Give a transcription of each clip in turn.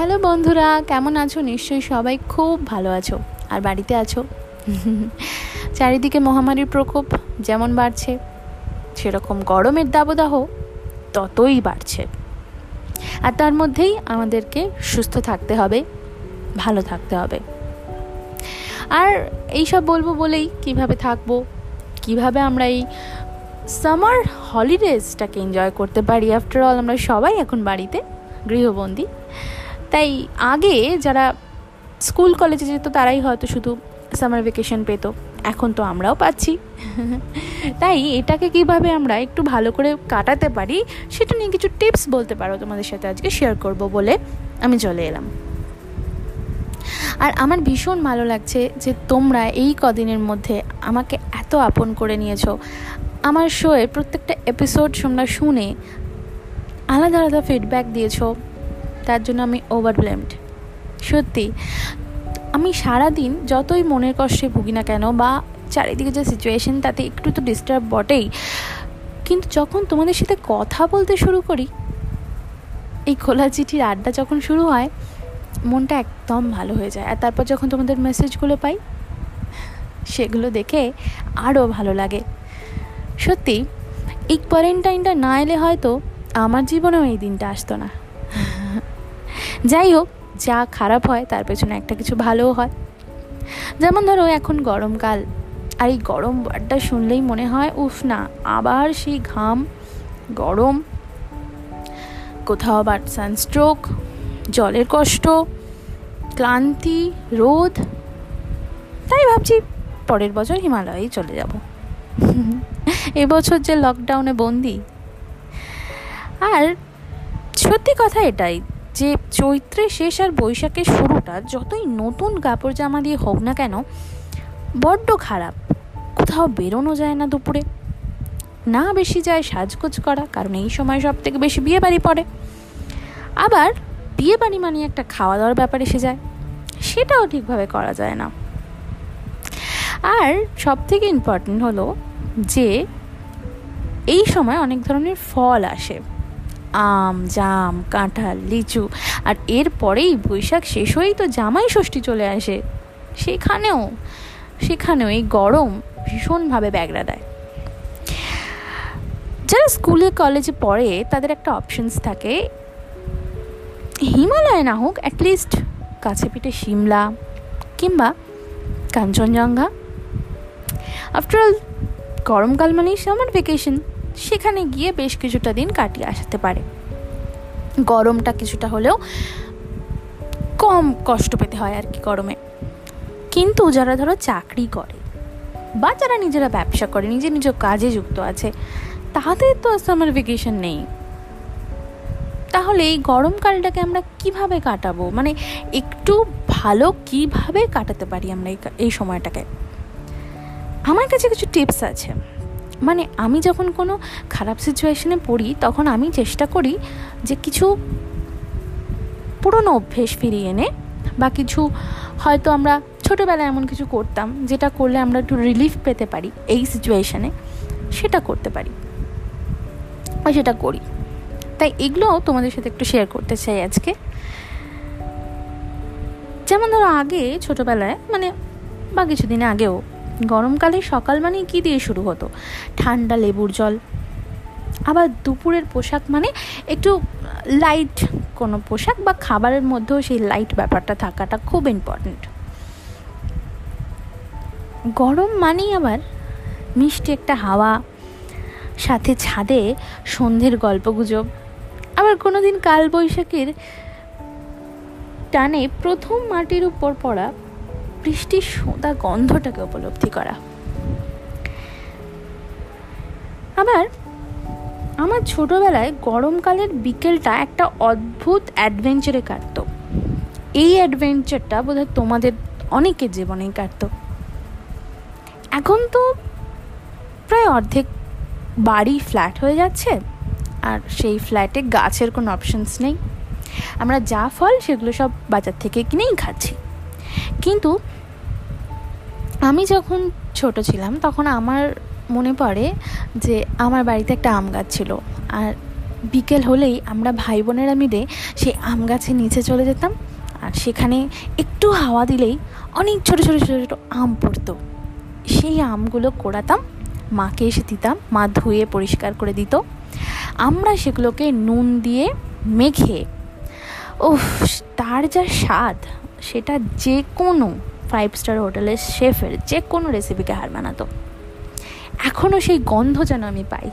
Hello বন্ধুরা, কেমন আছো? নিশ্চয়ই সবাই খুব ভালো আছো। আর বাড়িতে আছো? চারিদিকে মহামারীর প্রকোপ যেমন বাড়ছে, সেরকম গরমের দাবদাহ ততই বাড়ছে। আর তার মধ্যেই আমাদেরকে সুস্থ থাকতে হবে, ভালো থাকতে হবে। আর এইসব বলব বলেই কীভাবে থাকব, কীভাবে আমরা এই সামার হলিডেজটাকে এনজয় করতে পারি? আফটার অল আমরা সবাই এখন বাড়িতে গৃহবন্দী। তাই আগে যারা স্কুল, কলেজে যেত তারাই হয়তো শুধু সামার ভেকেশন পেত। এখন তো আমরাও পাচ্ছি। তাই এটাকে কীভাবে আমরা একটু ভালো করে কাটাতে পারি, সেটা নিয়ে কিছু টিপস বলতে পারো তোমাদের সাথে আজকে শেয়ার করব বলে আমি চলে এলাম। আর আমার ভীষণ ভালো লাগছে যে তোমরা এই কদিনের মধ্যে আমাকে এত আপন করে নিয়েছো। আমার শোয়ের প্রত্যেকটা এপিসোড তোমরা শুনে আলাদা আলাদা ফিডব্যাক দিয়েছ। তার জন্য আমি ওভারব্লেমড সত্যি, আমি সারা দিন যতই মনের কষ্টে ভুগি না কেন বা চারিদিকে যে সিচুয়েশন তাতে একটু তো ডিস্টার্ব বটেই, কিন্তু যখন তোমাদের সাথে কথা বলতে শুরু করি, এই খোলা চিঠির আড্ডা যখন শুরু হয়, মনটা একদম ভালো হয়ে যায়। আর তারপর যখন তোমাদের মেসেজগুলো পাই, সেগুলো দেখে আরও ভালো লাগে। সত্যি, এই কোয়ারেন্টাইনটা না এলে হয়তো আমার জীবনেও এই দিনটা আসতো না। যাই হোক যা খারাপ হয় তার পেছনে একটা কিছু ভালোও হয়। যেমন ধরো, এখন গরমকাল, আর এই গরম ওয়ার্ডটা শুনলেই মনে হয়, উফ না, আবার সেই ঘাম, গরম, কোথাও আবার সানস্ট্রোক জলের কষ্ট, ক্লান্তি, রোদ। তাই ভাবছি পরের বছর হিমালয়েই চলে যাব। এবছর যে লকডাউনে বন্দি। আর সত্যি কথা এটাই যে চৈত্রের শেষ আর বৈশাখের শুরুটা, যতই নতুন কাপড় জামা দিয়ে হোক না কেন, বড্ড খারাপ। কোথাও বেরোনো যায় না দুপুরে। না বেশি যায় সাজগোজ করা, কারণ এই সময় সব থেকে বেশি বিয়ে বাড়ি পড়ে। আবার বিয়ে বাড়ি মানে একটা খাওয়া দাওয়ার ব্যাপার এসে যায়। সেটাও ঠিকভাবে করা যায় না। আর সব থেকে ইম্পর্টেন্ট হলো যে, এই সময় অনেক ধরনের ফল আসে। আম, জাম, কাঁঠাল, লিচু, আর এর পরেই বৈশাখ শেষ হয়েই তো জামাই ষষ্ঠী চলে আসে। সেখানেও সেখানেও এই গরম ভীষণভাবে ব্যাগড়া দেয়। যারা স্কুলে, কলেজে পড়ে, তাদের একটা অপশনস থাকে। হিমালয় না হোক অ্যাটলিস্ট কাছে পিঠে সিমলা কিংবা কাঞ্চনজঙ্ঘা। আফটারঅল গরমকাল মানেই সামার ভেকেশন সেখানে গিয়ে বেশ কিছুটা দিন কাটিয়ে আসতে পারে। গরমটা কিছুটা হলেও কম কষ্ট পেতে হয় আর কি গরমে। কিন্তু যারা ধরো চাকরি করে বা যারা নিজেরা ব্যবসা করে নিজের নিজ কাজে যুক্ত আছে, তাদের তো সামার ভেকেশন নেই। তাহলে এই গরমকালটাকে আমরা কীভাবে কাটাবো? মানে একটু ভালো কীভাবে কাটাতে পারি আমরা এই সময়টাকে? আমার কাছে কিছু টিপস আছে। মানে আমি যখন কোনো খারাপ সিচুয়েশনে পড়ি, তখন আমি চেষ্টা করি যে কিছু পুরনো অভ্যেস ফিরিয়ে এনে বা কিছু হয়তো আমরা ছোটোবেলায় এমন কিছু করতাম যেটা করলে আমরা একটু রিলিফ পেতে পারি এই সিচুয়েশানে সেটা করতে পারি বা সেটা করি। তাই এগুলো তোমাদের সাথে একটু শেয়ার করতে চাই আজকে। যেমন ধরো আগে ছোটোবেলায় মানে বা কিছুদিন আগেও গরমকালে সকাল মানে কী দিয়ে শুরু হতো? ঠান্ডা লেবুর জল। আবার দুপুরের পোশাক মানে একটু লাইট কোনো পোশাক বা খাবারের মধ্যেও সেই লাইট ব্যাপারটা থাকাটা খুব ইম্পর্ট্যান্ট গরম মানেই আবার মিষ্টি একটা হাওয়া, সাথে ছাদে সন্ধ্যের গল্পগুজব। আবার কোনো দিন কালবৈশাখীর টানে প্রথম মাটির উপর পড়া বৃষ্টির সোঁদা গন্ধটাকে উপলব্ধি করা। আবার, আমার ছোটবেলায় গরমকালের বিকেলটা একটা অদ্ভুত অ্যাডভেঞ্চারে কাটত। এই অ্যাডভেঞ্চারটা বোধহয় তোমাদের অনেকের জীবনেই কাটত। এখন তো প্রায় অর্ধেক বাড়ি ফ্ল্যাট হয়ে যাচ্ছে, আর সেই ফ্ল্যাটে গাছের কোনো অপশনস নেই। আমরা যা ফল সেগুলো সব বাজার থেকে কিনেই খাচ্ছি। কিন্তু আমি যখন ছোট ছিলাম, তখন আমার মনে পড়ে যে আমার বাড়িতে একটা আম গাছ ছিল। আর বিকেল হলেই আমরা ভাই বোনেরা মিলে সেই আম গাছের নিচে চলে যেতাম। আর সেখানে একটু হাওয়া দিলেই অনেক ছোটো ছোটো ছোটো ছোটো আম পড়তো। সেই আমগুলো কোড়াতাম, মাকে এসে দিতাম, মা ধুয়ে পরিষ্কার করে দিত। আমরা সেগুলোকে নুন দিয়ে মেখে ও তার যা স্বাদ! সেটা যে কোনো ফাইভ স্টার হোটেলের শেফের যে কোনো রেসিপিকে হার মানাতো। এখনও সেই গন্ধ যেন আমি পাই।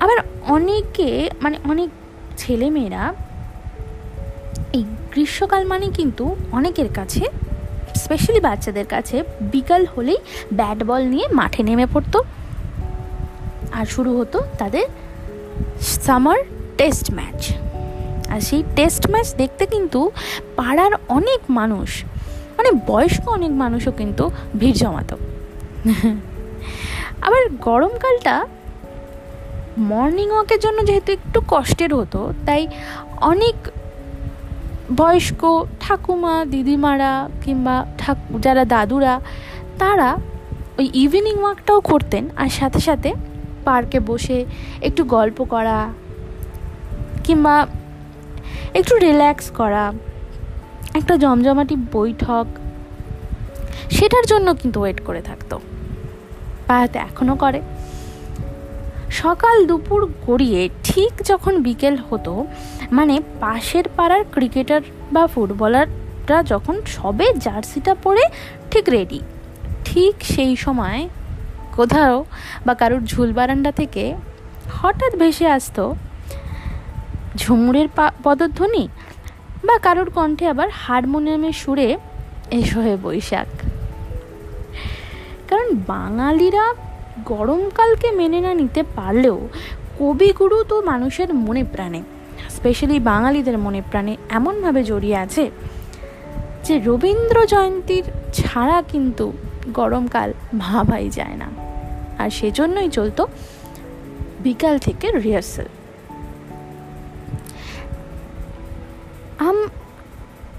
আবার অনেকে মানে অনেক ছেলেমেয়েরা এই গ্রীষ্মকাল মানে কিন্তু অনেকের কাছে স্পেশালি বাচ্চাদের কাছে, বিকাল হলেই ব্যাট বল নিয়ে মাঠে নেমে পড়তো। আর শুরু হতো তাদের সামার টেস্ট ম্যাচ আর সেই টেস্ট ম্যাচ দেখতে কিন্তু পাড়ার অনেক মানুষ মানে বয়স্ক অনেক মানুষও কিন্তু ভিড় জমাতো। আবার গরমকালটা মর্নিং ওয়াকের জন্য যেহেতু একটু কষ্টের হতো, তাই অনেক বয়স্ক ঠাকুমা, দিদিমারা কিংবা ঠাকু, যারা দাদুরা, তারা ওই ইভিনিং ওয়াকটাও করতেন আর সাথে সাথে পার্কে বসে একটু গল্প করা কিংবা একটু রিল্যাক্স করা, একটা জমজমাটি বৈঠক, সেটার জন্য কিন্তু ওয়েট করে থাকতো। পাড়াতে এখনও করে। সকাল দুপুর গড়িয়ে ঠিক যখন বিকেল হতো মানে পাশের পাড়ার ক্রিকেটার বা ফুটবলাররা যখন সবে জার্সিটা পরে ঠিক রেডি ঠিক সেই সময় কোথাও বা কারোর ঝুল বারান্দা থেকে হঠাৎ ভেসে আসতো ঝুমুরের পদধ্বনি? বা কারোর কণ্ঠে আবার হারমোনিয়ামের সুরে এসো হয়ে বৈশাখ। কারণ বাঙালিরা গরমকালকে মেনে না নিতে পারলেও কবিগুরু তো মানুষের মনে প্রাণে স্পেশালি বাঙালিদের মনে প্রাণে এমনভাবে জড়িয়ে আছে যে রবীন্দ্র জয়ন্তীর ছাড়া কিন্তু গরমকাল ভাবাই যায় না। আর সেজন্যই চলতো বিকাল থেকে রিহার্সাল আম,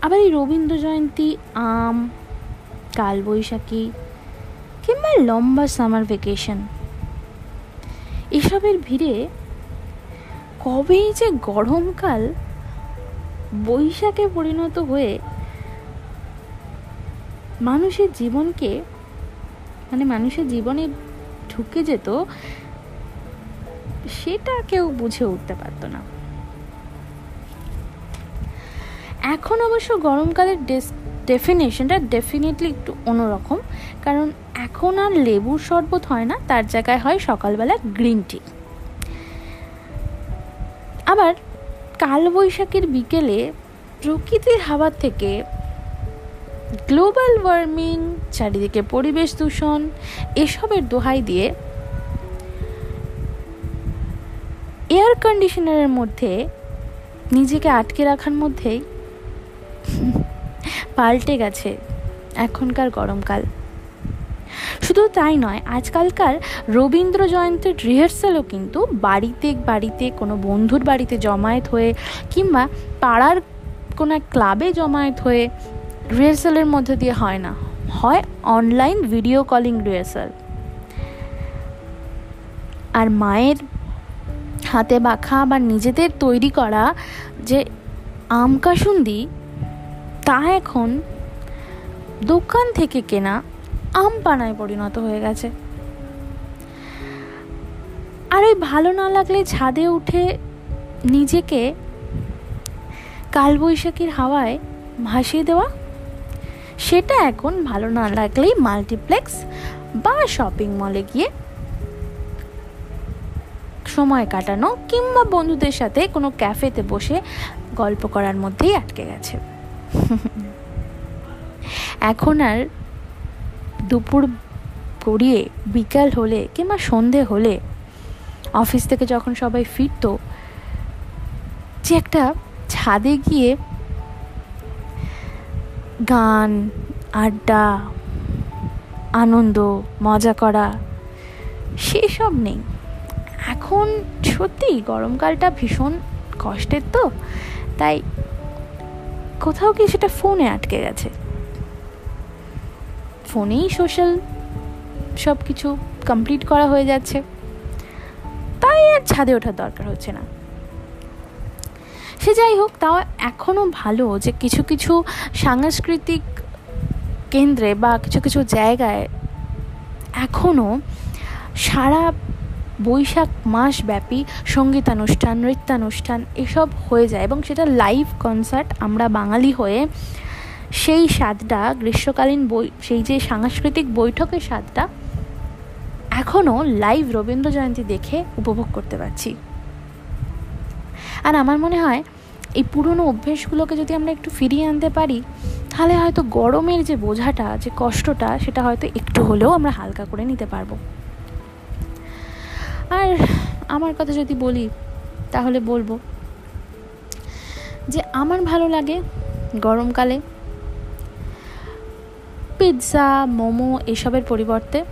আবার এই রবীন্দ্র জয়ন্তী, আম, কালবৈশাখী, কিংবা লম্বা সামার ভেকেশন এসবের ভিড়ে কবেই যে গরমকাল বৈশাখে পরিণত হয়ে মানুষের জীবনকে মানে মানুষের জীবনে ঢুকে যেত, সেটা কেউ বুঝে উঠতে পারতো না। এখন অবশ্য গরমকালের ডেস ডেফিনেশনটা ডেফিনেটলি একটু অন্যরকম, কারণ এখন আর লেবুর শরবত হয় না, তার জায়গায় হয় সকালবেলা গ্রিন টি আবার কালবৈশাখীর বিকেলে প্রকৃতির হাওয়ার থেকে গ্লোবাল ওয়ার্মিং চারিদিকে পরিবেশ দূষণ, এসবের দোহাই দিয়ে এয়ার কন্ডিশনারের মধ্যে নিজেকে আটকে রাখার মধ্যেই পাল্টে গেছে এখনকার গরমকাল। শুধু তাই নয়, আজকালকার রবীন্দ্র জয়ন্তীর রিহার্সালও কিন্তু বাড়িতে বাড়িতে কোনো বন্ধুর বাড়িতে জমায়েত হয়ে কিংবা পাড়ার কোনো এক ক্লাবে জমায়েত হয়ে রিহার্সালের মধ্যে দিয়ে হয় না, হয় অনলাইন ভিডিও কলিং রিহার্সাল আর মায়ের হাতে বাখা বা নিজেদের তৈরি করা যে আম কাসুন্দি তা এখন দোকান থেকে কেনা আম পানায় পরিণত হয়ে গেছে। আর ওই ভালো না লাগলে ছাদে উঠে নিজেকে কালবৈশাখীর হাওয়ায় ভাসিয়ে দেওয়া, সেটা এখন ভালো না লাগলেই মাল্টিপ্লেক্স বা শপিং মলে গিয়ে সময় কাটানো কিংবা বন্ধুদের সাথে কোনো ক্যাফেতে বসে গল্প করার মধ্যেই আটকে গেছে। এখন আর দুপুর গড়িয়ে বিকাল হলে কিংবা সন্ধে হলে অফিস থেকে যখন সবাই ফিরত, যে একটা ছাদে গিয়ে গান, আড্ডা, আনন্দ, মজা করা, সেসব নেই। এখন সত্যি গরমকালটা ভীষণ কষ্টের তো, তাই কোথাও কি সেটা ফোনে আটকে গেছে? ফোনেই সোশ্যাল সব কিছু কমপ্লিট করা হয়ে যাচ্ছে। তাই আর ছাদে ওঠার দরকার হচ্ছে না। সে যাই হোক, তাও এখনও ভালো যে কিছু কিছু সাংস্কৃতিক কেন্দ্রে বা কিছু কিছু জায়গায় এখনও সারা বৈশাখ মাস ব্যাপী সঙ্গীতানুষ্ঠান, নৃত্যানুষ্ঠান এসব হয়ে যায় এবং সেটা লাইভ কনসার্ট আমরা বাঙালি হয়ে সেই স্বাদটা গ্রীষ্মকালীন বই সেই যে সাংস্কৃতিক বৈঠকের স্বাদটা এখনও লাইভ রবীন্দ্র জয়ন্তী দেখে উপভোগ করতে পারছি। আর আমার মনে হয় এই পুরনো অভ্যেসগুলোকে যদি আমরা একটু ফিরিয়ে আনতে পারি, তাহলে হয়তো গরমের যে বোঝাটা, যে কষ্টটা, সেটা হয়তো একটু হলেও আমরা হালকা করে নিতে পারব। আর আমার কথা যদি বলি, তাহলে বলব যে আমার ভালো লাগে গরমকালে পিৎজা, মোমো এসবের পরিবর্তে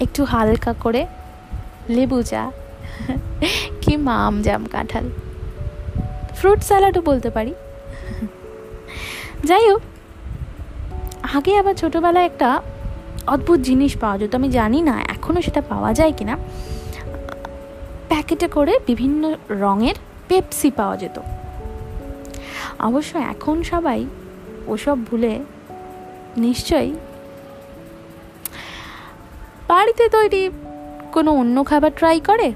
একটু হালকা করে লেবু চা কি মাম জাম কাঁঠাল। ফ্রুট স্যালাডও বলতে পারি। যাই হোক, আগে আবার ছোটোবেলায় একটা অদ্ভুত জিনিস পাওয়া যেত, আমি জানি না এখনও সেটা পাওয়া যায় কি না প্যাকেটে করে বিভিন্ন রঙের পেপসি পাওয়া যেত। অবশ্য এখন সবাই ওসব ভুলে নিশ্চয়ই বাড়িতে তৈরি কোনো অন্য খাবার ট্রাই করে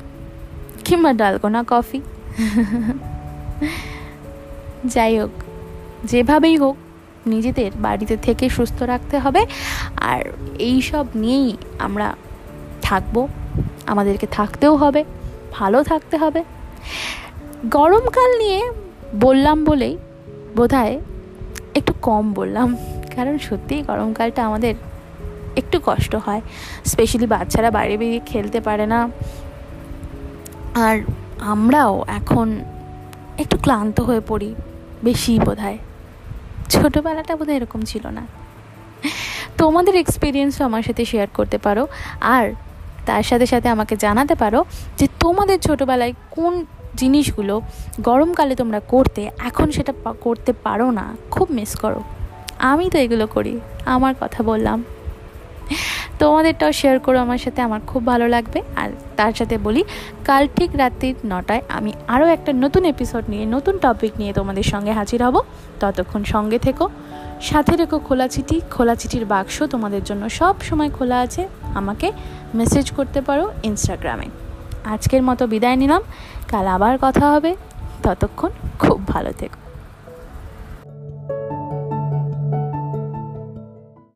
কিংবা ডালগোনা কফি যাই হোক, যেভাবেই হোক নিজেদের বাড়িতে থেকে সুস্থ রাখতে হবে। আর এই সব নিয়েই আমরা থাকব। আমাদেরকে থাকতেও হবে, ভালো থাকতে হবে। গরমকাল নিয়ে বললাম বলেই বোধহয় একটু কম বললাম, কারণ সত্যিই গরমকালটা আমাদের একটু কষ্ট হয়। স্পেশালি বাচ্চারা বাইরে বেরিয়ে খেলতে পারে না। আর আমরাও এখন একটু ক্লান্ত হয়ে পড়ি বেশি বোধ হয় ছোটোবেলাটা বোধহয় এরকম ছিল না। তোমাদের এক্সপিরিয়েন্সও আমার সাথে শেয়ার করতে পারো। আর তার সাথে সাথে আমাকে জানাতে পারো যে তোমাদের ছোটোবেলায় কোন জিনিসগুলো গরমকালে তোমরা করতে এখন সেটা করতে পারো না। খুব মিস করো। আমি তো এগুলো করি, আমার কথা বললাম। তোমাদেরটাও শেয়ার করো আমার সাথে, আমার খুব ভালো লাগবে। আর তার সাথে বলি, কাল ঠিক রাত্রি নটায় আমি আরও একটা নতুন এপিসোড নিয়ে, নতুন টপিক নিয়ে তোমাদের সঙ্গে হাজির হব। ততক্ষণ সঙ্গে থেকো। সাথে রেখো খোলা চিঠি। খোলা চিঠির বাক্স তোমাদের জন্য সব সময় খোলা আছে। আমাকে মেসেজ করতে পারো ইনস্টাগ্রামে আজকের মতো বিদায় নিলাম। কাল আবার কথা হবে। ততক্ষণ খুব ভালো থেকো।